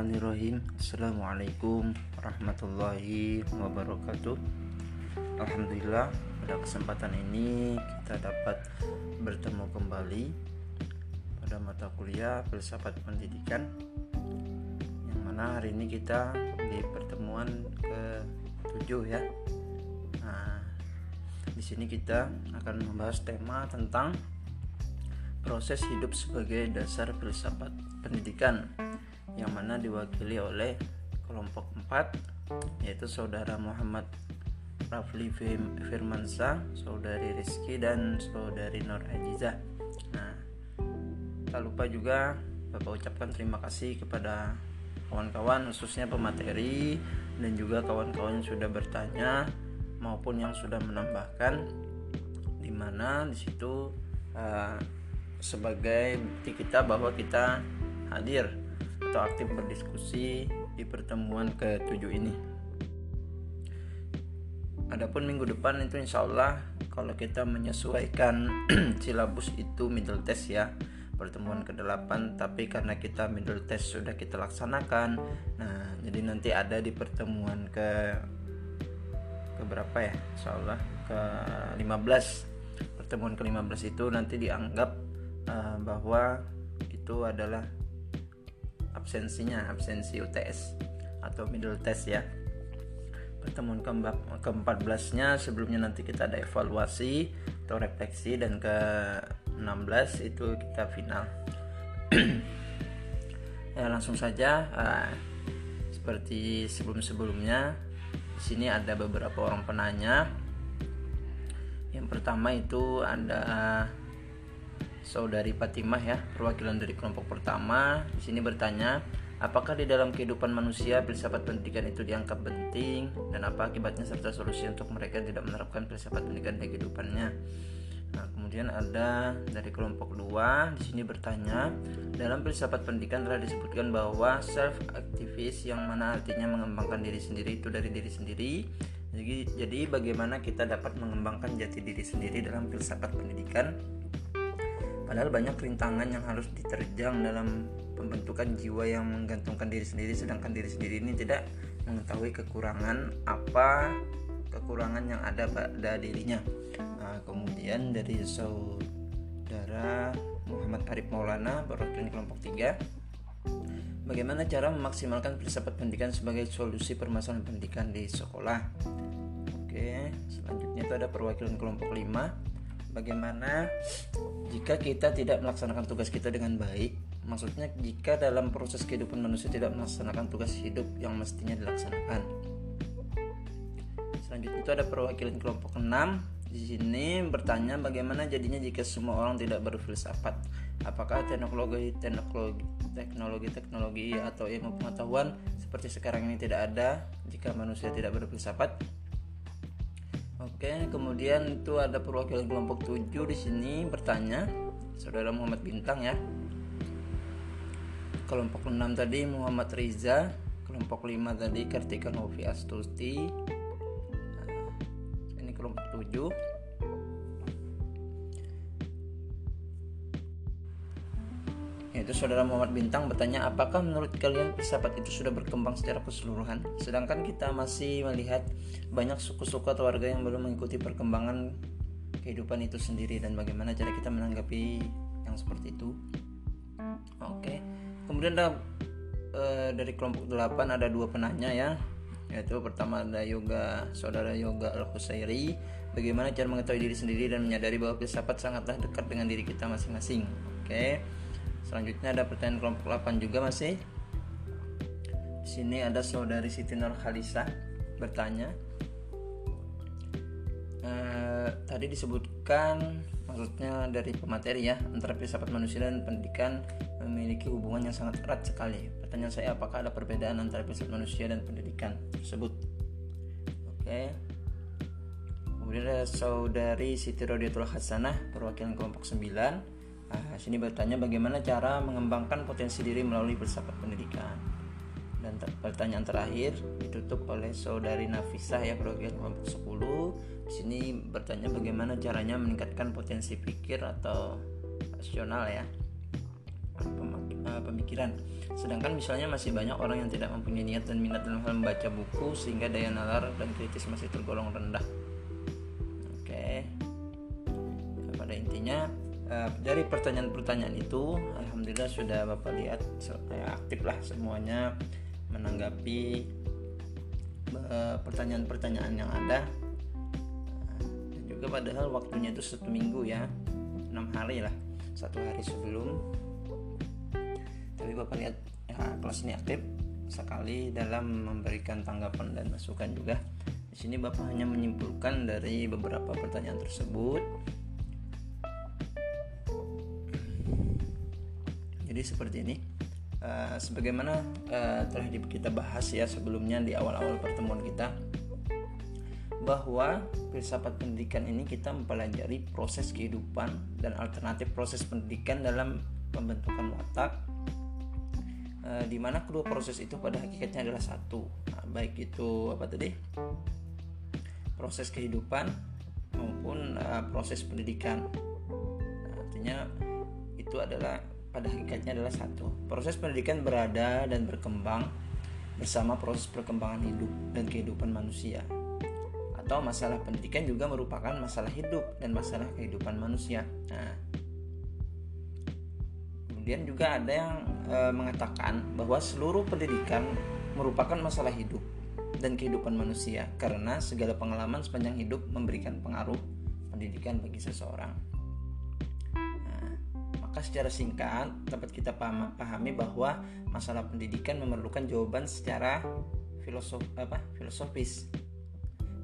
Bismillahirrahmanirrahim. Assalamualaikum warahmatullahi wabarakatuh. Alhamdulillah pada kesempatan ini kita dapat bertemu kembali pada mata kuliah filsafat pendidikan yang mana hari ini kita di pertemuan ke 7 ya. Nah di sini kita akan membahas tema tentang proses hidup sebagai dasar filsafat pendidikan yang mana diwakili oleh kelompok 4 yaitu saudara Muhammad Rafli Firmansa, saudari Rizky dan saudari Nur Ajizah. Nah, tak lupa juga Bapak ucapkan terima kasih kepada kawan-kawan khususnya pemateri dan juga kawan-kawan yang sudah bertanya maupun yang sudah menambahkan di mana di situ uh, sebagai bukti kita bahwa kita hadir atau aktif berdiskusi di pertemuan ke-7 ini. Adapun minggu depan itu insya Allah kalau kita menyesuaikan silabus itu middle test ya pertemuan ke-8 tapi karena kita middle test sudah kita laksanakan nah jadi nanti ada di pertemuan ke ke berapa ya insya Allah ke 15 pertemuan ke-15 itu nanti dianggap uh, bahwa itu adalah absensinya absensi UTS atau middle test ya. Pertemuan ke-14 nya sebelumnya nanti kita ada evaluasi atau refleksi dan ke-16 itu kita final. Ya langsung saja uh, seperti sebelum-sebelumnya di sini ada beberapa orang penanya. Yang pertama itu ada saudari Fatimah ya, perwakilan dari kelompok pertama. Di sini bertanya, apakah di dalam kehidupan manusia filsafat pendidikan itu dianggap penting dan apa akibatnya serta solusi untuk mereka yang tidak menerapkan filsafat pendidikan di kehidupannya. Nah, kemudian ada dari kelompok dua di sini bertanya, dalam filsafat pendidikan telah disebutkan bahwa self aktivis yang mana artinya mengembangkan diri sendiri itu dari diri sendiri. Jadi, jadi bagaimana kita dapat mengembangkan jati diri sendiri dalam filsafat pendidikan Padahal banyak rintangan yang harus diterjang dalam pembentukan jiwa yang menggantungkan diri sendiri sedangkan diri sendiri ini tidak mengetahui kekurangan apa kekurangan yang ada pada dirinya. Nah, kemudian dari saudara Muhammad Arif Maulana perwakilan kelompok 3 Bagaimana cara memaksimalkan filsafat pendidikan sebagai solusi permasalahan pendidikan di sekolah? Oke, selanjutnya itu ada perwakilan kelompok 5 bagaimana jika kita tidak melaksanakan tugas kita dengan baik? Maksudnya jika dalam proses kehidupan manusia tidak melaksanakan tugas hidup yang mestinya dilaksanakan. Selanjutnya itu ada perwakilan kelompok 6 di sini bertanya bagaimana jadinya jika semua orang tidak berfilsafat? Apakah teknologi teknologi teknologi teknologi atau ilmu pengetahuan seperti sekarang ini tidak ada? Jika manusia tidak berfilsafat Oke, kemudian itu ada perwakilan kelompok 7 di sini bertanya, Saudara Muhammad Bintang ya. Kelompok 6 tadi Muhammad Riza, kelompok 5 tadi Kartika Novi Astuti. Nah, ini kelompok 7. Yaitu saudara Muhammad Bintang bertanya apakah menurut kalian filsafat itu sudah berkembang secara keseluruhan? Sedangkan kita masih melihat banyak suku-suku atau warga yang belum mengikuti perkembangan kehidupan itu sendiri dan bagaimana cara kita menanggapi yang seperti itu. Oke. Kemudian ada e, dari kelompok 8 ada dua penanya ya. Yaitu pertama ada yoga saudara yoga al husairi bagaimana cara mengetahui diri sendiri dan menyadari bahwa filsafat sangatlah dekat dengan diri kita masing-masing. Oke Selanjutnya ada pertanyaan kelompok 8 juga masih. Di sini ada saudari Siti Nur Khalisa bertanya. E, tadi disebutkan maksudnya dari pemateri ya antara filsafat manusia dan pendidikan memiliki hubungan yang sangat erat sekali. Pertanyaan saya apakah ada perbedaan antara filsafat manusia dan pendidikan tersebut? Oke. Kemudian ada saudari Siti Rodiatul Hasanah perwakilan kelompok 9 Nah, sini bertanya bagaimana cara mengembangkan potensi diri melalui filsafat pendidikan. Dan pertanyaan terakhir ditutup oleh saudari Nafisah ya kelompok 10. Di sini bertanya bagaimana caranya meningkatkan potensi pikir atau rasional ya. uh, pemikiran. Sedangkan misalnya masih banyak orang yang tidak mempunyai niat dan minat dalam hal membaca buku sehingga daya nalar dan kritis masih tergolong rendah. Oke. Nah, pada intinya uh, dari pertanyaan-pertanyaan itu alhamdulillah sudah Bapak lihat saya aktif lah semuanya menanggapi pertanyaan-pertanyaan yang ada. Dan juga padahal waktunya itu satu minggu ya enam hari lah satu hari sebelum. Tapi bapak lihat ya, kelas ini aktif sekali dalam memberikan tanggapan dan masukan juga. Di sini bapak hanya menyimpulkan dari beberapa pertanyaan tersebut jadi seperti ini. Uh, sebagaimana uh, telah kita bahas ya sebelumnya di awal-awal pertemuan kita bahwa filsafat pendidikan ini kita mempelajari proses kehidupan dan alternatif proses pendidikan dalam pembentukan watak e, di mana kedua proses itu pada hakikatnya adalah satu. Nah, baik itu apa tadi? Proses kehidupan maupun e, proses pendidikan. Nah, artinya itu adalah pada hakikatnya adalah satu proses pendidikan berada dan berkembang bersama proses perkembangan hidup dan kehidupan manusia atau masalah pendidikan juga merupakan masalah hidup dan masalah kehidupan manusia. Nah, kemudian juga ada yang e, mengatakan bahwa seluruh pendidikan merupakan masalah hidup dan kehidupan manusia karena segala pengalaman sepanjang hidup memberikan pengaruh pendidikan bagi seseorang. Nah, maka secara singkat dapat kita pahami bahwa masalah pendidikan memerlukan jawaban secara filosof apa filosofis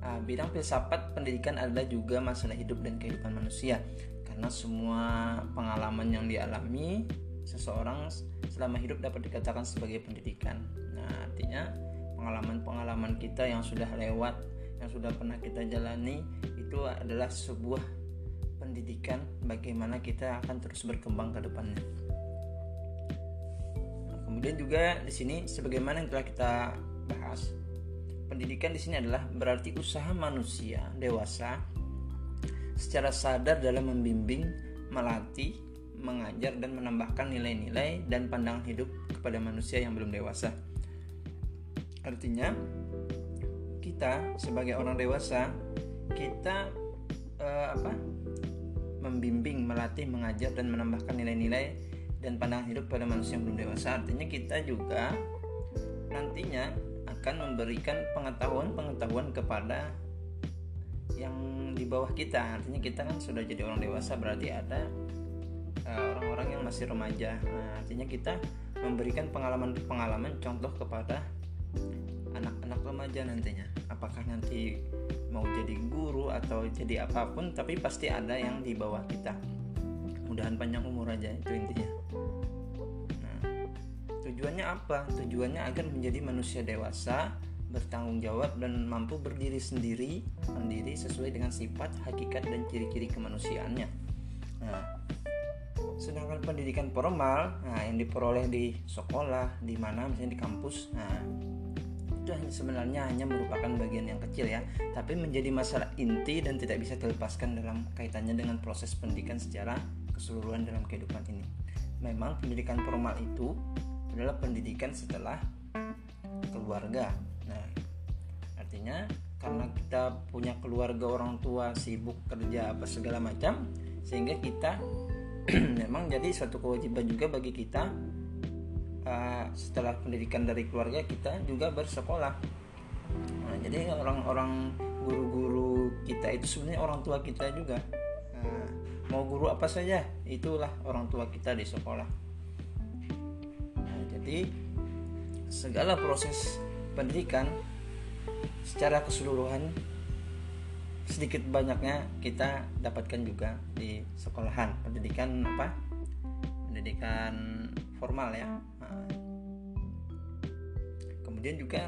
uh, bidang filsafat pendidikan adalah juga masalah hidup dan kehidupan manusia karena semua pengalaman yang dialami seseorang selama hidup dapat dikatakan sebagai pendidikan. Nah, artinya pengalaman-pengalaman kita yang sudah lewat, yang sudah pernah kita jalani itu adalah sebuah pendidikan bagaimana kita akan terus berkembang ke depannya. Nah, kemudian juga di sini sebagaimana yang telah kita bahas pendidikan di sini adalah berarti usaha manusia dewasa secara sadar dalam membimbing, melatih, mengajar dan menambahkan nilai-nilai dan pandangan hidup kepada manusia yang belum dewasa. Artinya, kita sebagai orang dewasa, kita uh, apa? Membimbing, melatih, mengajar dan menambahkan nilai-nilai dan pandangan hidup pada manusia yang belum dewasa. Artinya kita juga nantinya akan memberikan pengetahuan-pengetahuan kepada yang di bawah kita. Artinya kita kan sudah jadi orang dewasa berarti ada eh, orang-orang uh, yang masih remaja. Nah, artinya kita memberikan pengalaman-pengalaman contoh kepada anak-anak remaja nantinya. Apakah nanti mau jadi guru atau jadi apa pun tapi pasti ada yang di bawah kita mudahan panjang umur aja itu intinya Tujuannya apa? Tujuannya agar menjadi manusia dewasa, bertanggung jawab dan mampu berdiri sendiri, mandiri sesuai dengan sifat, hakikat dan ciri-ciri kemanusiaannya. Nah, sedangkan pendidikan formal, nah yang diperoleh di sekolah, di mana misalnya di kampus, nah itu sebenarnya hanya merupakan bagian yang kecil ya, tapi menjadi masalah inti dan tidak bisa dilepaskan dalam kaitannya dengan proses pendidikan secara keseluruhan dalam kehidupan ini. Memang pendidikan formal itu adalah pendidikan setelah keluarga. Nah, artinya karena kita punya keluarga orang tua sibuk kerja apa segala macam sehingga kita memang jadi suatu kewajiban juga bagi kita uh, setelah pendidikan dari keluarga kita juga bersekolah. Nah, jadi orang-orang guru-guru kita itu sebenarnya orang tua kita juga. Nah, mau guru apa saja itulah orang tua kita di sekolah berarti segala proses pendidikan secara keseluruhan sedikit banyaknya kita dapatkan juga di sekolahan pendidikan apa pendidikan formal ya. Nah, kemudian juga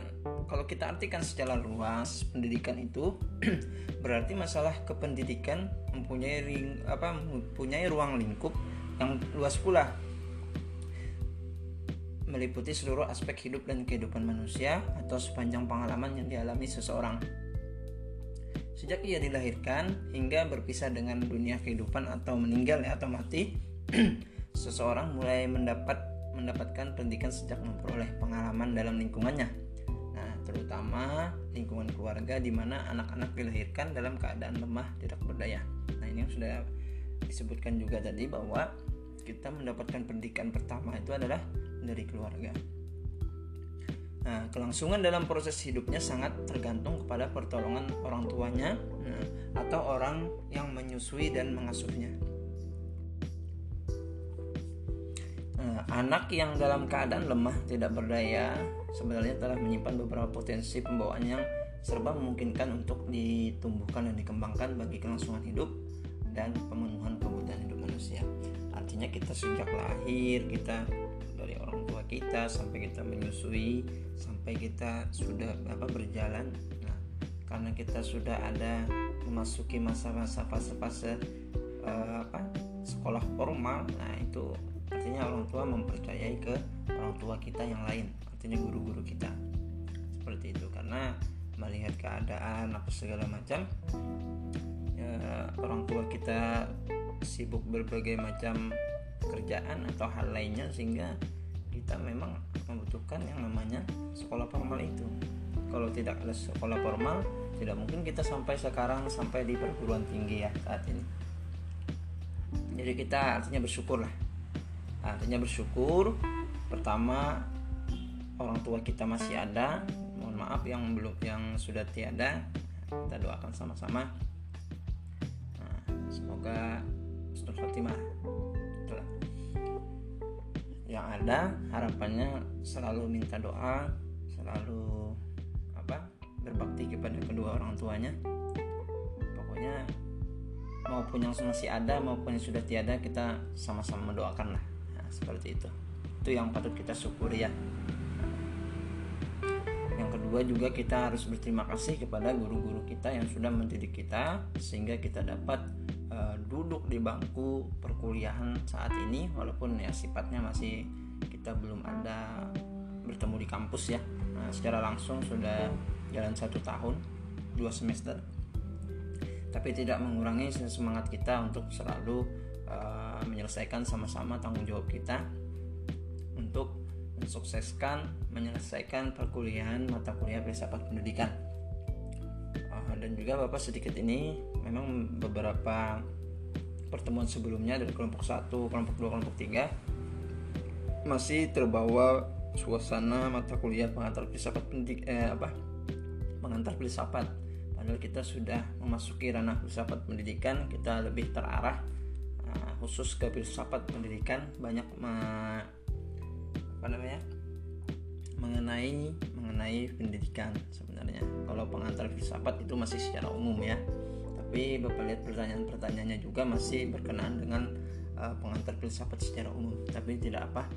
kalau kita artikan secara luas pendidikan itu berarti masalah kependidikan mempunyai ring, apa mempunyai ruang lingkup yang luas pula. Meliputi seluruh aspek hidup dan kehidupan manusia atau sepanjang pengalaman yang dialami seseorang. Sejak ia dilahirkan hingga berpisah dengan dunia kehidupan atau meninggal ya, atau mati, seseorang mulai mendapat mendapatkan pendidikan sejak memperoleh pengalaman dalam lingkungannya. Nah, terutama lingkungan keluarga di mana anak-anak dilahirkan dalam keadaan lemah tidak berdaya. Nah, ini yang sudah disebutkan juga tadi bahwa kita mendapatkan pendidikan pertama itu adalah dari keluarga. Nah, kelangsungan dalam proses hidupnya sangat tergantung kepada pertolongan orang tuanya nah, atau orang yang menyusui dan mengasuhnya. Anak yang dalam keadaan lemah tidak berdaya sebenarnya telah menyimpan beberapa potensi pembawaan yang serba memungkinkan untuk ditumbuhkan dan dikembangkan bagi kelangsungan hidup dan pemenuhan kebutuhan hidup manusia. Artinya kita sejak lahir kita dari orang tua kita sampai kita menyusui sampai kita sudah apa berjalan nah karena kita sudah ada memasuki masa-masa fase-fase uh, apa sekolah formal nah itu artinya orang tua mempercayai ke orang tua kita yang lain artinya guru-guru kita. Seperti itu karena melihat keadaan apa segala macam ya, orang tua kita sibuk berbagai macam pekerjaan atau hal lainnya sehingga kita memang membutuhkan yang namanya sekolah formal itu. Kalau tidak ada sekolah formal tidak mungkin kita sampai sekarang sampai di perguruan tinggi ya saat ini. Jadi kita artinya bersyukur lah artinya bersyukur. Pertama orang tua kita masih ada. Mohon maaf yang belum yang sudah tiada. Kita doakan sama-sama. Nah, semoga Husnul Fatimah yang ada. Harapannya selalu minta doa selalu apa berbakti kepada kedua orang tuanya. Pokoknya maupun yang masih ada maupun yang sudah tiada kita sama-sama mendoakan lah seperti itu. Itu yang patut kita syukuri ya. Yang kedua juga kita harus berterima kasih kepada guru-guru kita yang sudah mendidik kita sehingga kita dapat uh, duduk di bangku perkuliahan saat ini walaupun ya sifatnya masih kita belum ada bertemu di kampus ya. Nah, secara langsung sudah jalan satu tahun dua semester. Tapi tidak mengurangi semangat kita untuk selalu uh, menyelesaikan sama-sama tanggung jawab kita untuk mensukseskan menyelesaikan perkuliahan mata kuliah filsafat pendidikan. Uh, dan juga bapak sedikit ini memang beberapa pertemuan sebelumnya dari kelompok 1, kelompok 2, kelompok 3 masih terbawa suasana mata kuliah pengantar filsafat pendidik eh, apa? Pengantar filsafat. Padahal kita sudah memasuki ranah filsafat pendidikan kita lebih terarah khusus ke filsafat pendidikan banyak me, apa namanya mengenai mengenai pendidikan sebenarnya. Kalau pengantar filsafat itu masih secara umum ya. Tapi Bapak lihat pertanyaan-pertanyaannya juga masih berkenaan dengan uh, pengantar filsafat secara umum. Tapi tidak apa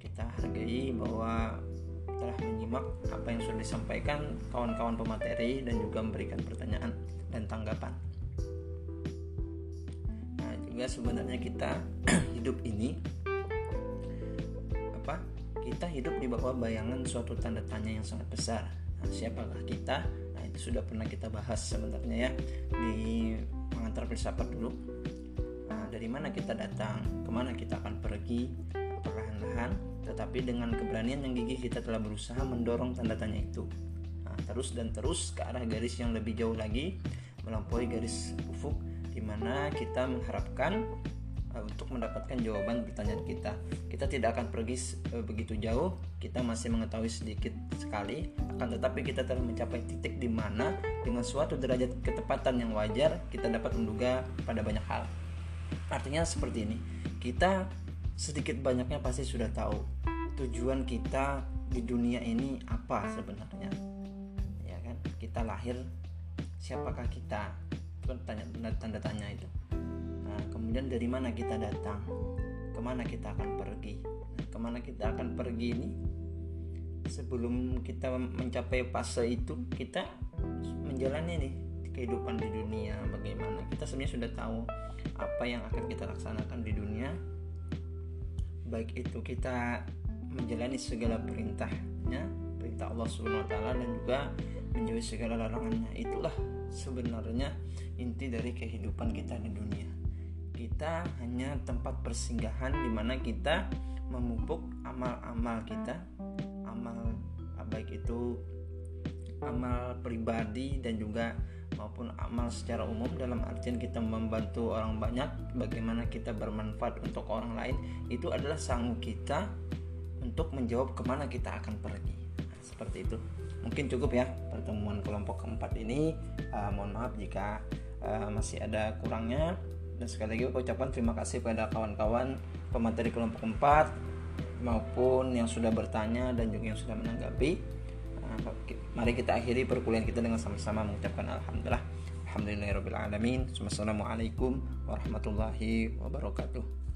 kita hargai bahwa telah menyimak apa yang sudah disampaikan kawan-kawan pemateri dan juga memberikan pertanyaan dan tanggapan juga sebenarnya kita hidup ini apa kita hidup di bawah bayangan suatu tanda tanya yang sangat besar. Nah, siapakah kita? Itu sudah pernah kita bahas sebenarnya ya di pengantar filsafat dulu. Nah, dari mana kita datang? Ke mana kita akan pergi? Perlahan-lahan tetapi dengan keberanian yang gigih kita telah berusaha mendorong tanda tanya itu. Nah, terus dan terus ke arah garis yang lebih jauh lagi melampaui garis ufuk di mana kita mengharapkan uh, untuk mendapatkan jawaban pertanyaan kita. Kita tidak akan pergi uh, begitu jauh, kita masih mengetahui sedikit sekali, akan tetapi kita telah mencapai titik di mana dengan suatu derajat ketepatan yang wajar kita dapat menduga pada banyak hal. Artinya seperti ini, kita sedikit banyaknya pasti sudah tahu tujuan kita di dunia ini apa sebenarnya. Ya kan? Kita lahir siapakah kita? Tanya tanda tanya itu Nah, kemudian dari mana kita datang? Ke mana kita akan pergi? Nah, ke mana kita akan pergi ini? Sebelum kita mencapai fase itu, kita menjalani nih kehidupan di dunia bagaimana. Kita sebenarnya sudah tahu apa yang akan kita laksanakan di dunia. Baik itu kita menjalani segala perintahnya, perintah Allah Subhanahu wa taala dan juga menjauhi segala larangannya. Itulah sebenarnya inti dari kehidupan kita di dunia. Kita hanya tempat persinggahan di mana kita memupuk amal-amal kita amal baik itu amal pribadi dan juga maupun amal secara umum. Dalam artian kita membantu orang banyak bagaimana kita bermanfaat untuk orang lain itu adalah sanggup kita untuk menjawab ke mana kita akan pergi seperti itu. Mungkin cukup ya pertemuan kelompok keempat ini. Uh, mohon maaf jika uh, masih ada kurangnya. Dan sekali lagi ucapan terima kasih pada kawan-kawan pemateri kelompok keempat maupun yang sudah bertanya dan juga yang sudah menanggapi. Mari kita akhiri perkuliahan kita dengan sama-sama mengucapkan alhamdulillah. Alhamdulillahirabbil alamin. Wassalamualaikum warahmatullahi wabarakatuh